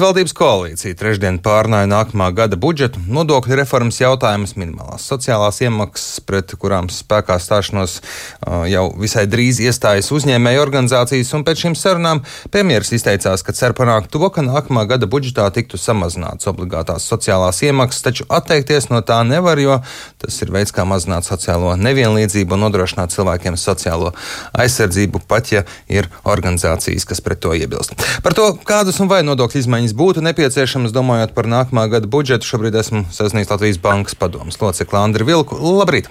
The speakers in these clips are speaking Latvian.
Valdības koalīcija trešdien pārnāja nākamā gada budžetu, nodokļu reformas jautājumus, minimālās sociālās iemaksas, pret kurām spēkā stāšanos jau visai drīz iestājas uzņēmēju organizācijas, un pēc šīm sarunām premjeras izteicās, ka cer panākt to, ka nākamā gada budžetā tiktu samazināts obligātās sociālās iemaksas, taču atteikties no tā nevar, jo tas ir veids, kā mazināt sociālo nevienlīdzību un nodrošināt cilvēkiem sociālo aizsardzību, pat ja ir organizācijas, kas pret to iebilst. Par to, kādas un vai nodokļu izmaiņas izmaiņas būtu nepieciešamas, domājot par nākamā gada budžetu. Šobrīd esmu sasniegts Latvijas Bankas padomus locekli Andri Vilku. Labrīt!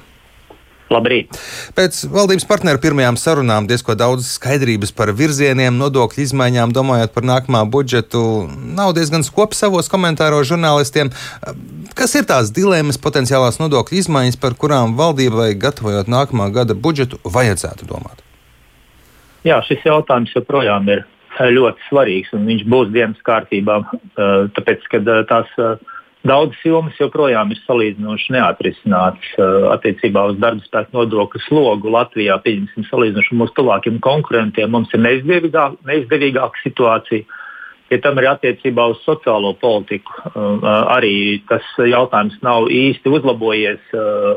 Labrīt. Pēc valdības partneru pirmajām sarunām diezko daudz skaidrības par virzieniem, nodokļu izmaiņām, domājot par nākamā budžetu, nav diezgan skops savos komentāros žurnālistiem. Kas ir tās dilemmas, potenciālās nodokļu izmaiņas, par kurām valdībai, gatavojot nākamā gada budžetu, vajadzētu domāt? Jā, šis jautājums joprojām ir ļoti svarīgs un viņš būs dienas kārtībā. Tāpēc, ka tās daudzas jomas joprojām ir salīdzinoši neatrisinātas attiecībā uz darba spēku nodokļu slogu Latvijā. Pieņemsim, salīdzinoši mūsu tuvākiem konkurentiem, mums ir neizdevīgāka, neizdevīgāka situācija. Ja tam ir attiecībā uz sociālo politiku, arī tas jautājums nav īsti uzlabojies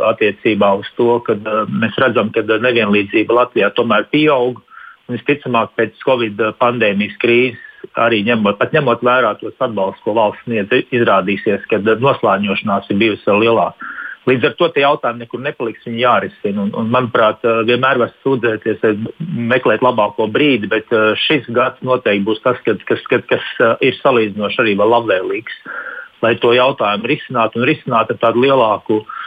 attiecībā uz to, ka mēs redzam, ka nevienlīdzība Latvijā tomēr pieaug visticamāk pēc Covid pandēmijas krīzes, arī ņemot, ņemot vērā tos atbalstus, ko valsts sniedz, izrādīsies, ka noslēņošanās ir bijusi vēl lielāka. Līdz ar to tie jautājumi nekur nepaliks, viņi jārisina. Un, un, manuprāt, vienmēr var sūdzēties, meklēt labāko brīdi, bet šis gads noteikti būs tas, kad, kas, kad, kas ir salīdzinoši arī vēl labvēlīgs, lai to jautājumu risinātu un risinātu ar tādu lielāku uh,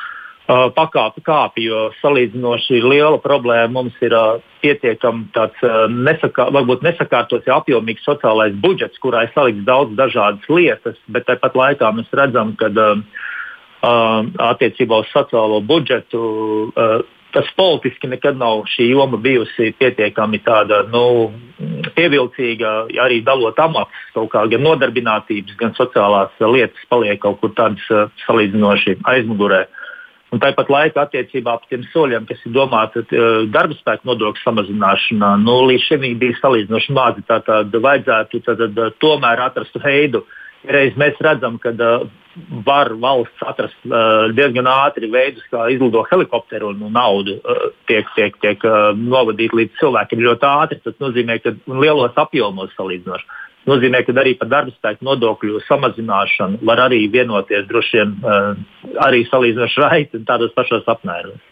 Uh, pakāpi kāpi, jo salīdzinoši liela problēma mums ir uh, pietiekami tāds uh, nesakā, varbūt nesakārtots, ja apjomīgs sociālais budžets, kurā ir salikts daudz dažādas lietas, bet tāpat laikā mēs redzam, ka uh, uh, attiecībā uz sociālo budžetu uh, tas politiski nekad nav šī joma bijusi pietiekami tāda, nu, pievilcīga, arī dalot amatus, gan nodarbinātības, gan sociālās lietas paliek kaut kur tādas salīdzinoši aizmugurē. Uh, Un tāpat laikā attiecībā par tiem soļiem, kas ir domāti uh, darba spēka nodokļu samazināšanā, nu, līdz šim bija salīdzinoši mazi. Tātad vajadzētu tātad, tomēr atrast veidu. Reiz mēs redzam, ka uh, var valsts atrast uh, diezgan ātri veidus, kā izlidot helikopteru un naudu uh, tiek, tiek, tiek novadīta līdz cilvēkiem ļoti ātri. Tas nozīmē, ka lielos apjomos salīdzinoši nozīmē, ka arī par darba spēku nodokļu samazināšanu var arī vienoties droši vien eh, arī salīdzinoši raiti tādos pašos apmēros.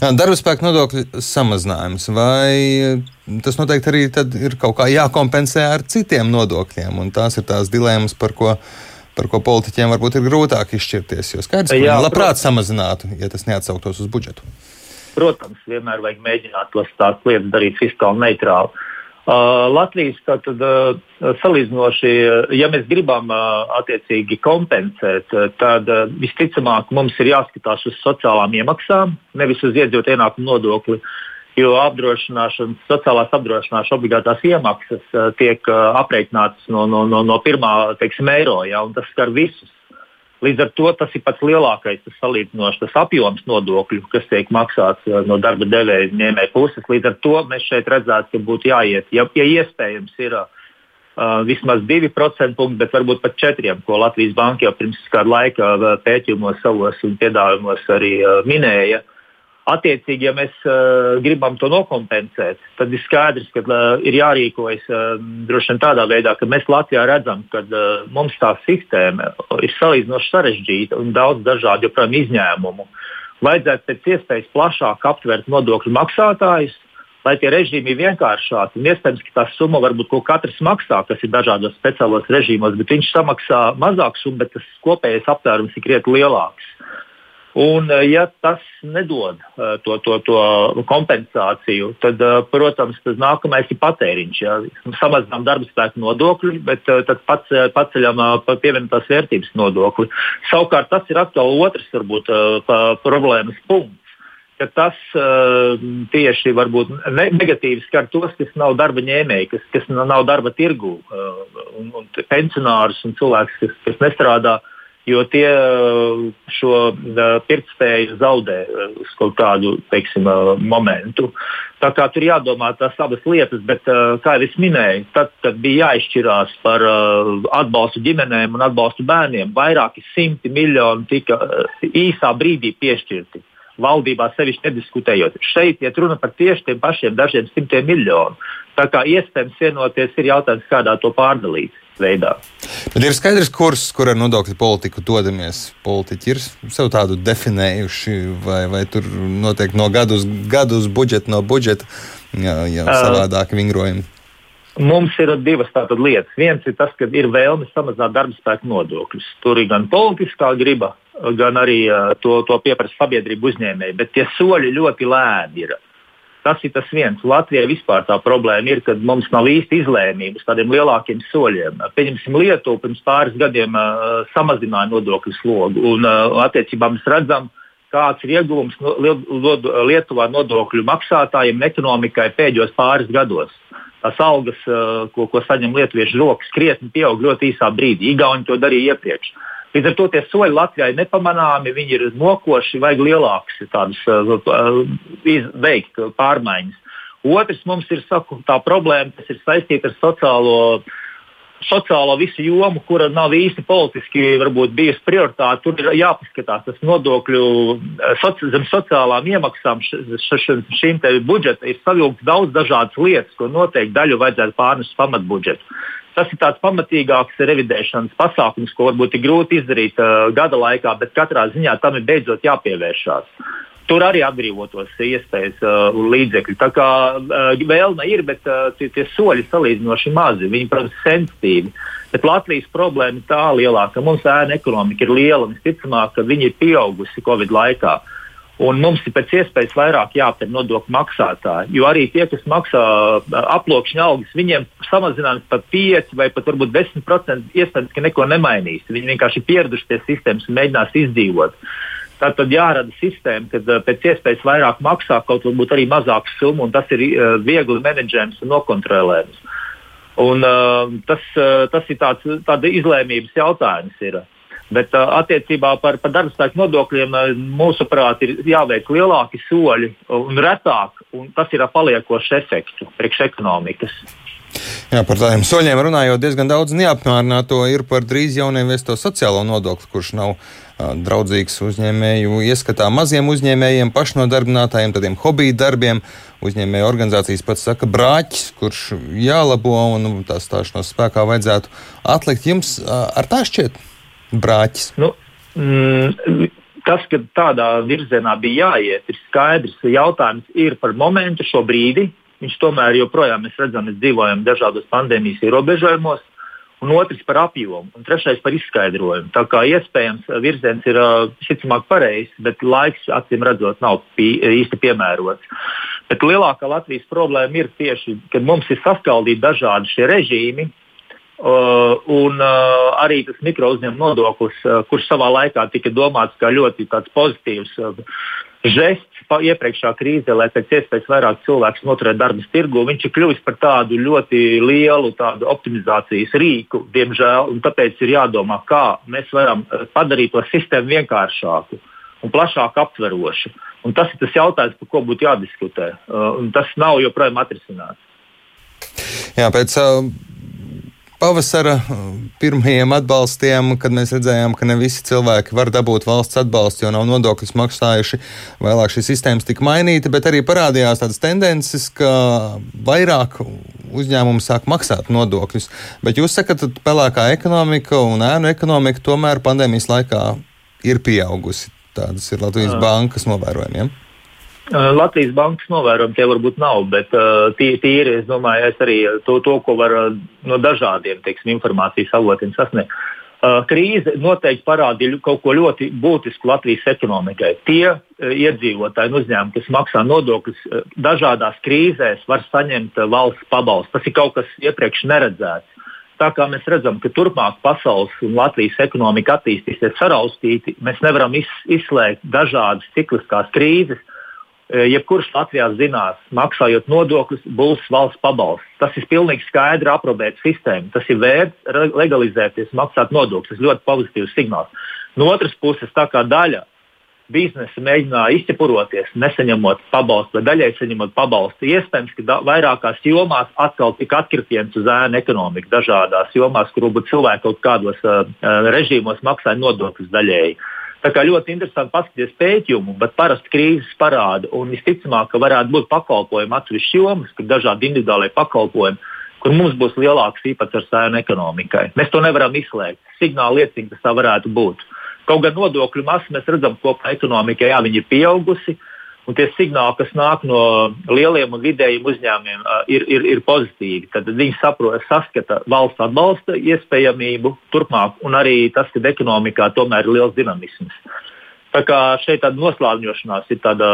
Darba spēka nodokļu samazinājums, vai tas noteikti arī ir kaut kā jākompensē ar citiem nodokļiem? Tās ir tās dilemmas, par ko, par ko politiķiem varbūt ir grūtāk izšķirties. Jo skaidrs, ka viņi labprāt protams. samazinātu, ja tas neatsauktos uz budžetu. Protams, vienmēr vajag mēģināt tās lietas darīt fiskāli neitrāli. Uh, Latvijas tātad, uh, salīdzinoši, uh, ja mēs gribam attiecīgi kompensēt, tad visticamāk mums ir jāskatās uz sociālām iemaksām, nevis uz iedzīvotāju ienākumu nodokli. Jo apdrošināšanas, sociālās apdrošināšanas obligātās iemaksas tiek aprēķinātas no, no, no, no pirmā teiksim, eiro, ja, un tas skar visus Līdz ar to tas ir pats lielākais tas salīdzinošs tas apjoms nodokļu, kas tiek maksāts uh, no darba devēja ņēmēja puses. Līdz ar to mēs šeit redzētu, ka būtu jāiet, ja, ja iespējams, ir uh, vismaz 2% punkti, bet varbūt pat 4%, ko Latvijas Banka jau pirms kāda laika uh, pētījumos savos un piedāvājumos arī uh, minēja. Attiecīgi, ja mēs uh, gribam to nokompensēt, tad ir skaidrs, ka uh, ir jārīkojas uh, droši vien tādā veidā, ka mēs Latvijā redzam, ka uh, mums tā sistēma ir salīdzinoši sarežģīta un daudz dažādu joprojām izņēmumu. Vajadzētu pēc iespējas plašāk aptvert nodokļu maksātājus, lai tie režīmi ir vienkāršāki. Iespējams, ka tā summa varbūt ko katrs maksā, kas ir dažādos speciālos režīmos, bet viņš samaksā mazāku summu, bet tas kopējais aptvērums ir krietni lielāks. Un, eh, ja tas nedod uh, to, to, to kompensāciju, tad, uh, protams, tas nākamais ir patēriņš. Ja? Samazinām darba spēku nodokli, bet uh, tad pats, paceļam pievienotās vērtības nodokli. Savukārt tas ir atkal otrs varbūt, problēmas punkts. Tas tieši varbūt ne, negatīvi skar tos, kas nav darba ņēmēji, kas, kas nav darba tirgū, un, un pensionārus un cilvēkus, kas, kas nestrādā uh, jo tie šo pirktspēju zaudē uz kaut kādu teiksim, momentu. Tā kā tur jādomā tās abas lietas, bet, kā jau es minēju, tad, kad bija jāizšķirās par atbalstu ģimenēm un atbalstu bērniem, vairāki simti miljoni tika īsā brīdī piešķirti valdībā sevišķi nediskutējot. Šeit iet runa par tieši tiem pašiem dažiem simtiem miljonu. Tā kā iespējams vienoties ir jautājums, kādā to pārdalīt. Veidā. Bet ir skaidrs, kurs, kur ar nodokļu politiku dodamies. Politiķi ir sev tādu definējuši, vai, vai tur notiek no gada uz gadu uz budžetu, no budžeta jau savādāk vingrojumi. Mums ir divas tādas lietas. Viens ir tas, ka ir vēlme samazināt darba spēku nodokļus. Tur ir gan politiskā griba, gan arī uh, to, to pieprasa sabiedrība uzņēmēji, bet tie soļi ļoti lēni ir. Tas ir tas viens. Latvijai vispār tā problēma ir, ka mums nav īsti izlēmības tādiem lielākiem soļiem. Pieņemsim, Lietuva pirms pāris gadiem uh, samazināja nodokļu slogu, un uh, attiecībā mēs redzam, kāds ir ieguvums no, Lietuvā nodokļu maksātājiem un ekonomikai pēdējos pāris gados. Tās algas, uh, ko, ko saņem lietuviešu rokas, krietni pieaug ļoti īsā brīdī. Igauni to darīja iepriekš. Uh, Līdz ar to tie soļi Latvijai nepamanāmi, viņi ir nokoši, vajag lielākus tādus uh, uh veikt pārmaiņas. Otrs mums ir saku, tā problēma, kas ir saistīta ar sociālo, sociālo visu jomu, kura nav īsti politiski varbūt, bijusi prioritāte. Tur ir jāpaskatās tas nodokļu uh, soci, zem sociālām iemaksām. Šīm budžeta ir savilkts daudz dažādas lietas, ko noteikti daļu vajadzētu pārnest pamatbudžetu. Tas ir tāds pamatīgāks revidēšanas pasākums, ko varbūt ir grūti izdarīt uh, gada laikā, bet katrā ziņā tam ir beidzot jāpievēršās. Tur arī atbrīvotos iespējas uh, un līdzekļi. Tā kā uh, vēlme ir, bet uh, tie, tie soļi salīdzinoši mazi. Viņi, protams, sensitīvi. Bet Latvijas problēma ir tā lielāka, ka mums ēna ekonomika ir liela un visticamāk, ka viņi ir pieaugusi Covid laikā. Uh, Un mums ir pēc iespējas vairāk jāaptver nodokļu maksātāji. Jo arī tie, kas maksā aploksņa algas, viņiem samazinājums par 5 vai pat varbūt 10% iespējams, ka neko nemainīs. Viņi vienkārši ir pieraduši pie sistēmas un mēģinās izdzīvot. Tātad jārada sistēma, kad pēc iespējas vairāk maksā kaut varbūt arī mazāku summu, un tas ir uh, viegli menedžējams un nokontrolējams. Un, uh, tas, tas ir tāds, tāds izlēmības jautājums. Ir. Bet attiecībā par, par darba spēku nodokļiem mūsuprāt ir jāveic lielāki soļi un retāk, un tas ir ar paliekošu efektu priekš ekonomikas. Jā, par tādiem soļiem runājot, diezgan daudz neapmierināto ir par drīz jaunieviesto sociālo nodokli, kurš nav draudzīgs uzņēmēju ieskatā maziem uzņēmējiem, pašnodarbinātājiem, tādiem hobiju darbiem. Uzņēmēju organizācijas pats saka, brāķis, kurš jālabo un tā stāšanos spēkā vajadzētu atlikt. Jums ar tā šķiet? brāķis? Nu, mm, tas, ka tādā virzienā bija jāiet, ir skaidrs. Jautājums ir par momentu, šo brīdi. Viņš tomēr joprojām, mēs redzam, mēs dzīvojam dažādos pandēmijas ierobežojumos. Un otrs par apjomu, un trešais par izskaidrojumu. Tā kā iespējams virziens ir šicamāk pareizs, bet laiks, acīm redzot, nav pie, īsti piemērots. Bet lielākā Latvijas problēma ir tieši, ka mums ir saskaldīti dažādi šie režīmi, Uh, un uh, arī tas mikro uzņēmuma nodoklis, uh, kurš savā laikā tika domāts kā ļoti pozitīvs uh, žests iepriekšējā krīzē, lai pēc iespējas vairāk cilvēku noturētu darbu tirgu, viņš ir kļuvis par tādu ļoti lielu tādu optimizācijas rīku, diemžēl. Tāpēc ir jādomā, kā mēs varam uh, padarīt to sistēmu vienkāršāku un plašāk aptverošu. Un tas ir tas jautājums, par ko būtu jādiskutē. Uh, tas nav joprojām atrisināts. Jā, pēc uh, pavasara uh, pirmajiem atbalstiem, kad mēs redzējām, ka ne visi cilvēki var dabūt valsts atbalstu, jo nav nodokļus maksājuši. Vēlāk šī sistēma tika mainīta, bet arī parādījās tādas tendences, ka vairāk uzņēmumi sāk maksāt nodokļus. Bet jūs sakat, ka pelēkā ekonomika un ēnu ekonomika tomēr pandēmijas laikā ir pieaugusi. Tādas ir Latvijas bankas novērojumi. Ja? Uh, Latvijas bankas novērojumi tie varbūt nav, bet uh, tīri es domāju, es arī to, to ko var uh, no dažādiem teiksim, informācijas avotiem sasniegt. Krīze noteikti parādīja kaut ko ļoti būtisku Latvijas ekonomikai. Tie iedzīvotāji un uzņēmumi, kas maksā nodokļus, dažādās krīzēs var saņemt valsts pabalstu. Tas ir kaut kas iepriekš neredzēts. Tā kā mēs redzam, ka turpmāk pasaules un Latvijas ekonomika attīstīsies saraustīti, mēs nevaram izslēgt dažādas cikliskās krīzes, jebkurš Latvijā zinās, maksājot nodokļus, būs valsts pabalsts. Tas ir pilnīgi skaidri aprobēta sistēma. Tas ir vērts legalizēties, maksāt nodokļus. Tas ļoti pozitīvs signāls. No otras puses, tā kā daļa biznesa mēģināja izķepuroties, nesaņemot pabalstu vai daļai saņemot pabalstu, iespējams, ka vairākās jomās atkal tika atkritiens uz ēnu ekonomiku. Dažādās jomās, kur varbūt cilvēki kaut kādos uh, režīmos maksāja nodokļus daļēji. Uh, Tā kā ļoti interesanti paskatīties pētījumu, bet parasti krīzes parāda, un visticamāk, ka varētu būt pakalpojumi atsevišķi jomas, kur dažādi individuālie pakalpojumi, kur mums būs lielāks īpatsvars ēnu ekonomikai. Mēs to nevaram izslēgt. Signāli liecina, ka tā varētu būt. Kaut gan nodokļu masa mēs redzam kopā ekonomikai, jā, ir pieaugusi, Un tie signāli, kas nāk no lieliem un vidējiem uzņēmumiem, ir, ir, ir pozitīvi. Tad viņi saprot, saskata valsts atbalsta iespējamību turpmāk, un arī tas, ka ekonomikā tomēr ir liels dinamisms. Tā kā šeit tāda noslāņošanās ir tāda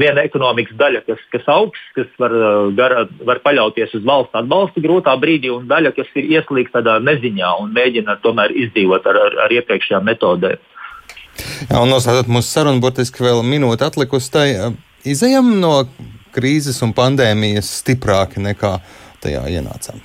viena ekonomikas daļa, kas, kas augsts, kas var, gar, var paļauties uz valsts atbalstu grūtā brīdī, un daļa, kas ir ieslīgta tādā neziņā un mēģina tomēr izdzīvot ar, ar, ar iepriekšējām metodēm. Jā, un noslēdzot mūsu sarunu, burtiski vēl minūte atlikusi tai. Izejam no krīzes un pandēmijas stiprāki nekā tajā ienācām.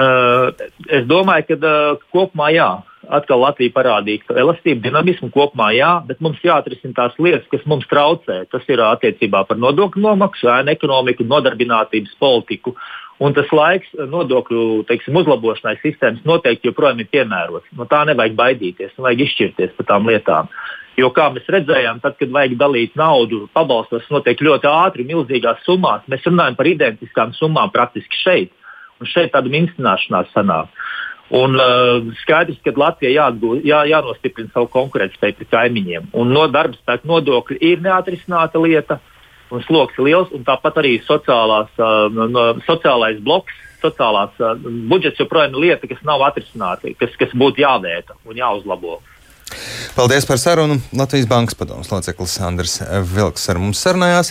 Uh, es domāju, ka uh, kopumā jā. Atkal Latvija parādīja, ka elastība, dinamismu kopumā jā, bet mums jāatrisina tās lietas, kas mums traucē. Tas ir attiecībā par nodokļu nomaksu, ēnu ekonomiku, nodarbinātības politiku Un tas laiks nodokļu teiksim, uzlabošanai sistēmas noteikti joprojām ir piemērots. No tā nevajag baidīties, nevajag izšķirties par tām lietām. Jo, kā mēs redzējām, tad, kad vajag dalīt naudu, pabalstos notiek ļoti ātri, milzīgās summās. Mēs runājam par identiskām summām praktiski šeit. Un šeit tāda minstināšanās sanāk. Un uh, skaidrs, ka Latvijai jāatgū, jā, jānostiprina savu konkurētspēju pret kaimiņiem. Un no darba spēka nodokļi ir neatrisināta lieta. Uh, un sloks ir liels, un tāpat arī sociālās, no, sociālais bloks, sociālās budžets joprojām ir lieta, kas nav atrisināta, kas, kas būtu jāvērta un jāuzlabo. Paldies par sarunu. Latvijas Bankas padomus loceklis Andris Vilks ar mums sarunājās.